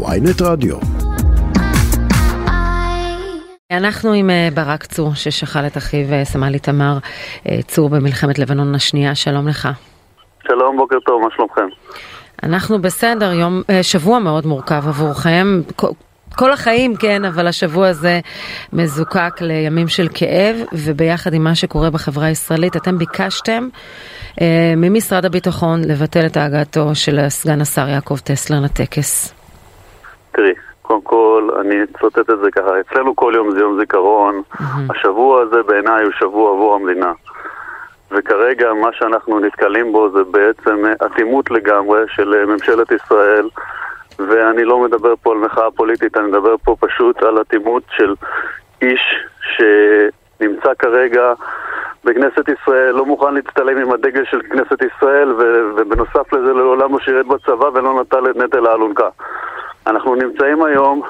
ויינט רדיו. אנחנו עם אה, ברק צור ששכל את אחיו אה, סמל איתמר אה, צור במלחמת לבנון השנייה, שלום לך. שלום, בוקר טוב, מה שלומכם? אנחנו בסדר, יום, שבוע מאוד מורכב עבורכם, כל החיים כן, אבל השבוע הזה מזוקק לימים של כאב, וביחד עם מה שקורה בחברה הישראלית, אתם ביקשתם אה, ממשרד הביטחון לבטל את הגעתו של סגן השר יעקב טסלר לטקס. תראי, קודם כל, אני אצטט את זה ככה, אצלנו כל יום זה יום זיכרון, mm-hmm. השבוע הזה בעיניי הוא שבוע עבור המדינה. וכרגע מה שאנחנו נתקלים בו זה בעצם אטימות לגמרי של ממשלת ישראל, ואני לא מדבר פה על מחאה פוליטית, אני מדבר פה פשוט על אטימות של איש שנמצא כרגע בכנסת ישראל, לא מוכן להצטלם עם הדגל של כנסת ישראל, ו- ובנוסף לזה לעולם לא שירת בצבא ולא נטל את נטל האלונקה. אנחנו נמצאים היום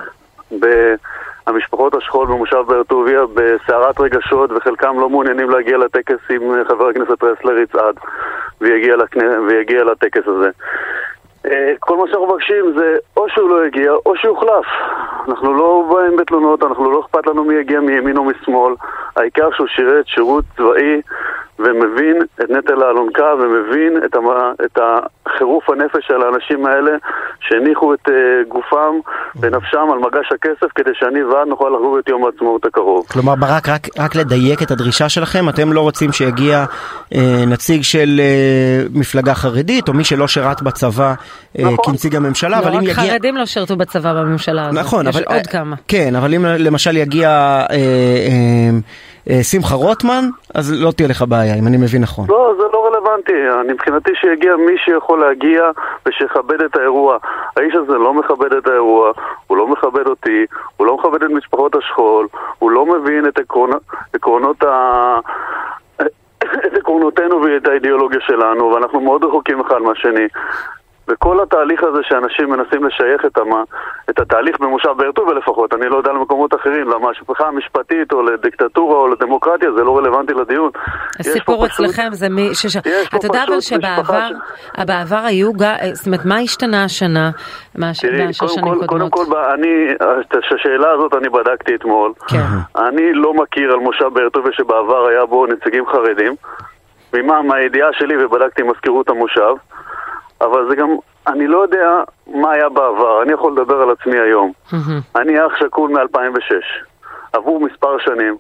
במשפחות השכול במושב באר טוביה בסערת רגשות וחלקם לא מעוניינים להגיע לטקס אם חבר הכנסת רסלר יצעד ויגיע, לכנ... ויגיע לטקס הזה. אה, כל מה שאנחנו מבקשים זה או שהוא לא יגיע או שיוחלף. אנחנו לא באים בתלונות, אנחנו לא אכפת לנו מי יגיע מימין או משמאל. העיקר שהוא שירת שירות צבאי ומבין את נטל האלונקה ומבין את, המ... את החירוף הנפש של האנשים האלה שהניחו את uh, גופם ונפשם על מגש הכסף כדי שאני ועד נוכל לחגוג את יום העצמאות הקרוב. כלומר, ברק, רק, רק לדייק את הדרישה שלכם, אתם לא רוצים שיגיע uh, נציג של uh, מפלגה חרדית או מי שלא שירת בצבא נכון. כנציג הממשלה, לא, אבל אם יגיע... לא רק חרדים לא שירתו בצבא בממשלה הזאת, נכון, יש אבל, עוד כמה. כן, אבל אם למשל יגיע... Uh, אה, שמחה רוטמן, אז לא תהיה לך בעיה, אם אני מבין נכון. לא, זה לא רלוונטי. אני מבחינתי שיגיע מי שיכול להגיע ושיכבד את האירוע. האיש הזה לא מכבד את האירוע, הוא לא מכבד אותי, הוא לא מכבד את משפחות השכול, הוא לא מבין את עקרונ... עקרונות ה... את עקרונותינו ואת האידיאולוגיה שלנו, ואנחנו מאוד רחוקים אחד מהשני. וכל התהליך הזה שאנשים מנסים לשייך את, המה, את התהליך במושב באר טוביה לפחות, אני לא יודע למקומות אחרים, למה השפכה המשפטית או לדיקטטורה או לדמוקרטיה זה לא רלוונטי לדיון. הסיפור אצלכם פשוט... זה מי... שש... אתה יודע אבל שבעבר ש... בעבר היו, זאת אומרת, מה השתנה השנה מהשש שנים קודמות? קודם כל, אני, את השאלה הזאת אני בדקתי אתמול. כן. אני לא מכיר על מושב באר טוביה שבעבר היה בו נציגים חרדים. ממה, מהידיעה שלי ובדקתי מזכירות המושב. אבל זה גם, אני לא יודע מה היה בעבר, אני יכול לדבר על עצמי היום. אני אח שכול מ-2006, עבור מספר שנים,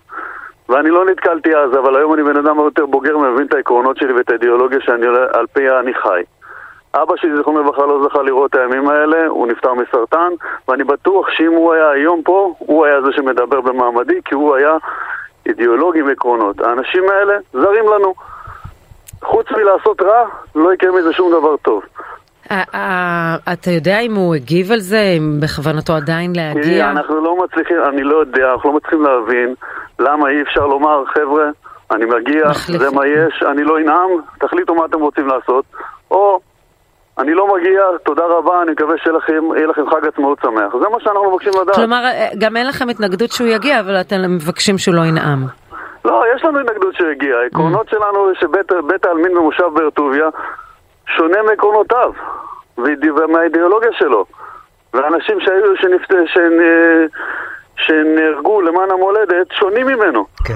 ואני לא נתקלתי אז, אבל היום אני בן אדם יותר בוגר, מבין את העקרונות שלי ואת האידיאולוגיה שאני, על פיה אני חי. אבא שלי, זיכרונו לברכה, לא זכה לראות את הימים האלה, הוא נפטר מסרטן, ואני בטוח שאם הוא היה היום פה, הוא היה זה שמדבר במעמדי, כי הוא היה אידיאולוג עם עקרונות. האנשים האלה זרים לנו. חוץ מלעשות רע, לא יקרה מזה שום דבר טוב. אתה יודע אם הוא הגיב על זה, אם בכוונתו עדיין להגיע? אנחנו לא מצליחים, אני לא יודע, אנחנו לא מצליחים להבין למה אי אפשר לומר, חבר'ה, אני מגיע, זה מה יש, אני לא אנאם, תחליטו מה אתם רוצים לעשות, או אני לא מגיע, תודה רבה, אני מקווה שיהיה לכם, לכם חג עצמאות שמח. זה מה שאנחנו מבקשים לדעת. כלומר, גם אין לכם התנגדות שהוא יגיע, אבל אתם מבקשים שהוא לא ינאם. לא, יש לנו התנגדות שהגיעה. העקרונות mm. שלנו זה שבית העלמין במושב באר טוביה שונה מעקרונותיו ומהאידיאולוגיה שלו. ואנשים שהיו, שנפת... שנ... שנהרגו למען המולדת שונים ממנו. כן.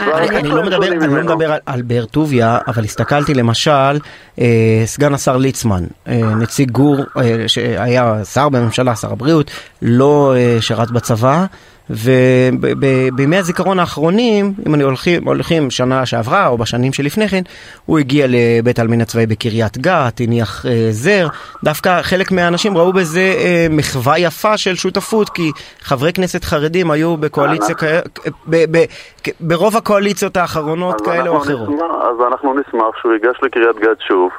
אני לא מדבר, אני לא מדבר על באר טוביה, אבל הסתכלתי למשל, אה, סגן השר ליצמן, אה, נציג גור, אה, שהיה שר בממשלה, שר הבריאות, לא שירת בצבא, ובימי הזיכרון האחרונים, אם אני הולכים, הולכים שנה שעברה או בשנים שלפני כן, הוא הגיע לבית העלמין הצבאי בקריית גת, הניח אה, זר. דווקא חלק מהאנשים ראו בזה אה, מחווה יפה של שותפות, כי חברי כנסת חרדים היו בקואליציה, ברוב הקואליציות האחרונות כאלה או אחרות. אז אנחנו נשמח שהוא ייגש לקריית גת שוב,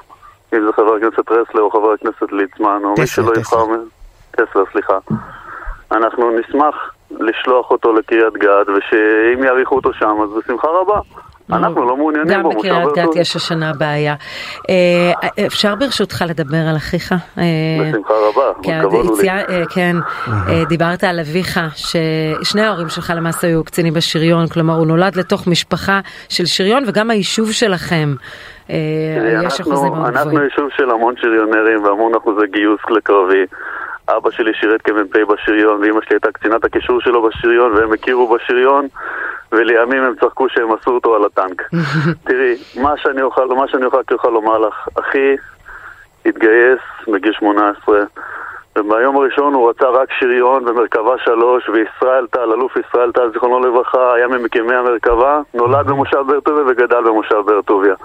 אם זה חבר הכנסת רסלר או חבר הכנסת ליצמן, או מי שלא יבחר... טסלר, סליחה. אנחנו נשמח לשלוח אותו לקריית גת, ושאם יאריכו אותו שם, אז בשמחה רבה. אנחנו לא מעוניינים בו. גם בקריית גת יש השנה בעיה. אה, אפשר ברשותך לדבר על אחיך? אה, בשמחה רבה, כן, כבוד לי. אה, כן, דיברת על אביך, ששני ההורים שלך למעשה היו קצינים בשריון, כלומר הוא נולד לתוך משפחה של שריון וגם היישוב שלכם. יש אחוזים מאוד גבוהים. אנחנו יישוב של המון שריונרים והמון אחוזי גיוס לקרבי. אבא שלי שירת כמ"פ בשריון, ואימא שלי הייתה קצינת הקישור שלו בשריון, והם הכירו בשריון, ולימים הם צחקו שהם עשו אותו על הטנק. תראי, מה שאני אוכל, מה שאני אוכל, אוכל לומר לך, אחי התגייס בגיל 18, וביום הראשון הוא רצה רק שריון במרכבה שלוש, וישראל טל, אלוף ישראל טל, זיכרונו לברכה, היה ממקימי המרכבה, נולד במושב באר טוביה וגדל במושב באר טוביה.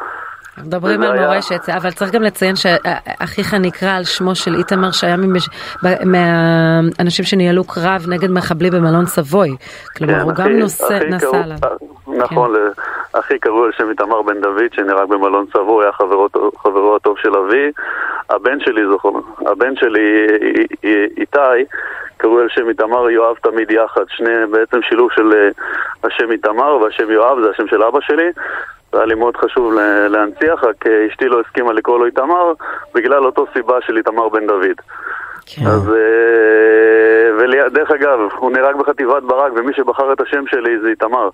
מדברים על היה... מורשת, אבל צריך גם לציין שאחיך נקרא על שמו של איתמר שהיה ממש... מהאנשים שניהלו קרב נגד מחבלים במלון סבוי. כלומר, כן, הוא אחי, גם נושא, נסע קראו, עליו. נכון, כן. אחי קראו על שם איתמר בן דוד שנהרג במלון סבוי, היה חברו, חברו הטוב של אבי. הבן שלי, זוכר, הבן שלי איתי, קראו על שם איתמר יואב תמיד יחד, שני בעצם שילוב של אה, השם איתמר והשם יואב זה השם של אבא שלי. היה לי מאוד חשוב להנציח, רק אה, אשתי לא הסכימה לקרוא לו איתמר, בגלל אותו סיבה של איתמר בן דוד. כן. אז, אה, ודרך אגב, הוא נהרג בחטיבת ברק, ומי שבחר את השם שלי זה איתמר.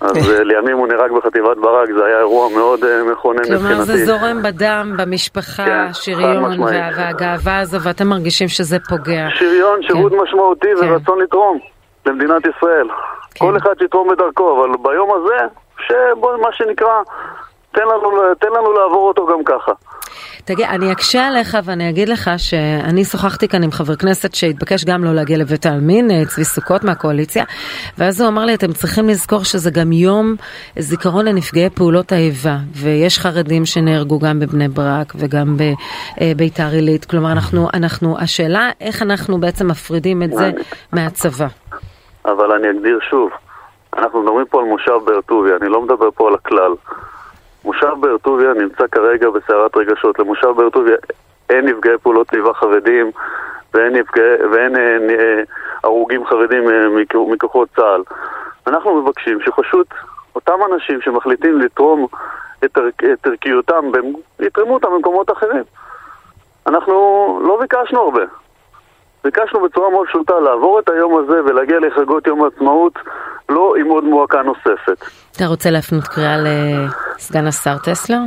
אז אה, לימים הוא נהרג בחטיבת ברק, זה היה אירוע מאוד מכונן מבחינתי. כלומר זה זורם בדם, במשפחה, כן, שריון והגאווה הזו, ואתם מרגישים שזה פוגע. שריון, שירות כן. משמעותי כן. ורצון לתרום למדינת ישראל. כן. כל אחד שיתרום בדרכו, אבל ביום הזה שבוא, מה שנקרא, תן לנו, תן לנו לעבור אותו גם ככה. תגיד, אני אקשה עליך ואני אגיד לך שאני שוחחתי כאן עם חבר כנסת שהתבקש גם לא להגיע לבית העלמין, אה, צבי סוכות מהקואליציה, ואז הוא אמר לי, אתם צריכים לזכור שזה גם יום זיכרון לנפגעי פעולות האיבה, ויש חרדים שנהרגו גם בבני ברק וגם בביתר אה, עילית, כלומר, אנחנו, אנחנו, השאלה איך אנחנו בעצם מפרידים את זה מהצבא. אבל אני אגדיר שוב, אנחנו מדברים פה על מושב באר טוביה, אני לא מדבר פה על הכלל. מושב באר טוביה נמצא כרגע בסערת רגשות. למושב באר טוביה אין נפגעי פעולות איבה חרדים ואין, נפגעי, ואין אה, אה, הרוגים חרדים אה, מכוחות צה"ל. אנחנו מבקשים שפשוט אותם אנשים שמחליטים לתרום את, את ערכיותם, יתרמו אותם במקומות אחרים. אנחנו לא ביקשנו הרבה. ביקשנו בצורה מאוד פשוטה לעבור את היום הזה ולהגיע לחגות יום העצמאות לא עם עוד מועקה נוספת. אתה רוצה להפנות קריאה לסגן השר טסלר?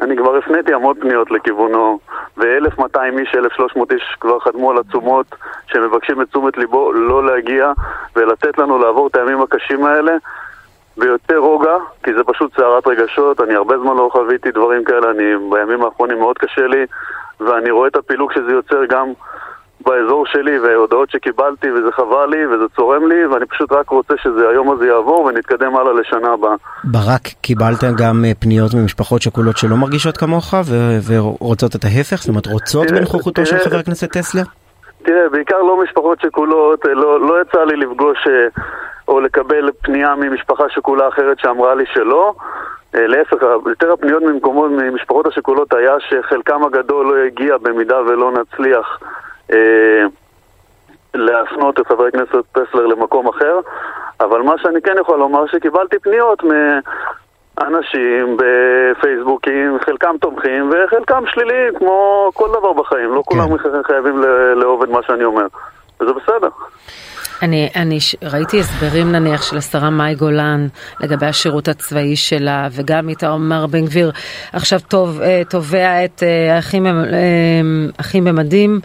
אני כבר הפניתי המון פניות לכיוונו, ו-1200 איש, 1300 איש כבר חתמו על עצומות שמבקשים את תשומת ליבו לא להגיע ולתת לנו לעבור את הימים הקשים האלה ביותר רוגע, כי זה פשוט סערת רגשות, אני הרבה זמן לא חוויתי דברים כאלה, אני בימים האחרונים מאוד קשה לי, ואני רואה את הפילוג שזה יוצר גם באזור שלי והודעות שקיבלתי וזה חבל לי וזה צורם לי ואני פשוט רק רוצה שזה היום הזה יעבור ונתקדם הלאה לשנה הבאה. ברק, קיבלת גם אה, פניות ממשפחות שכולות שלא מרגישות כמוך ו- ורוצות את ההפך? זאת אומרת רוצות בנוכחותו של חבר הכנסת טסלר? תראה, בעיקר לא משפחות שכולות, אה, לא, לא יצא לי לפגוש אה, או לקבל פנייה ממשפחה שכולה אחרת שאמרה לי שלא. להפך, יותר הפניות ממקומות, ממשפחות השכולות היה שחלקם הגדול לא הגיע במידה ולא נצליח להפנות את חבר הכנסת פסלר למקום אחר, אבל מה שאני כן יכול לומר שקיבלתי פניות מאנשים בפייסבוקים, חלקם תומכים וחלקם שליליים, כמו כל דבר בחיים, לא כן. כולם חייבים לאהוב את מה שאני אומר, וזה בסדר. אני, אני ראיתי הסברים נניח של השרה מאי גולן לגבי השירות הצבאי שלה וגם איתמר בן גביר. עכשיו טוב, אה, תובע את אה, האחים, אה, במדים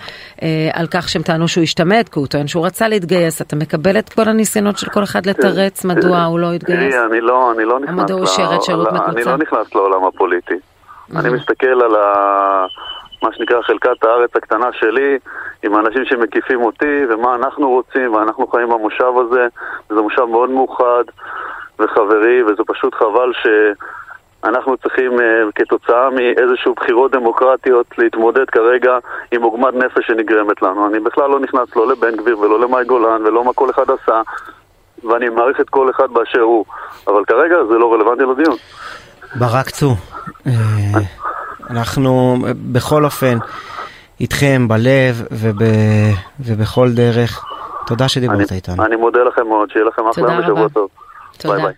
על כך שהם טענו שהוא השתמט כי הוא טוען שהוא רצה להתגייס. אתה מקבל את כל הניסיונות של כל אחד לתרץ מדוע הוא לא התגייס? אני לא, אני לא נכנס לעולם הפוליטי. אני מסתכל על ה... מה שנקרא חלקת הארץ הקטנה שלי, עם האנשים שמקיפים אותי, ומה אנחנו רוצים, ואנחנו חיים במושב הזה, וזה מושב מאוד מאוחד וחברי, וזה פשוט חבל שאנחנו צריכים uh, כתוצאה מאיזשהו בחירות דמוקרטיות להתמודד כרגע עם עוגמת נפש שנגרמת לנו. אני בכלל לא נכנס לא לבן גביר ולא למאי גולן ולא מה כל אחד עשה, ואני מעריך את כל אחד באשר הוא, אבל כרגע זה לא רלוונטי לדיון. ברק צור. אנחנו בכל אופן איתכם בלב וב, ובכל דרך. תודה שדיברת איתנו. אני מודה לכם מאוד, שיהיה לכם אחלה ושבוע טוב. תודה. ביי ביי.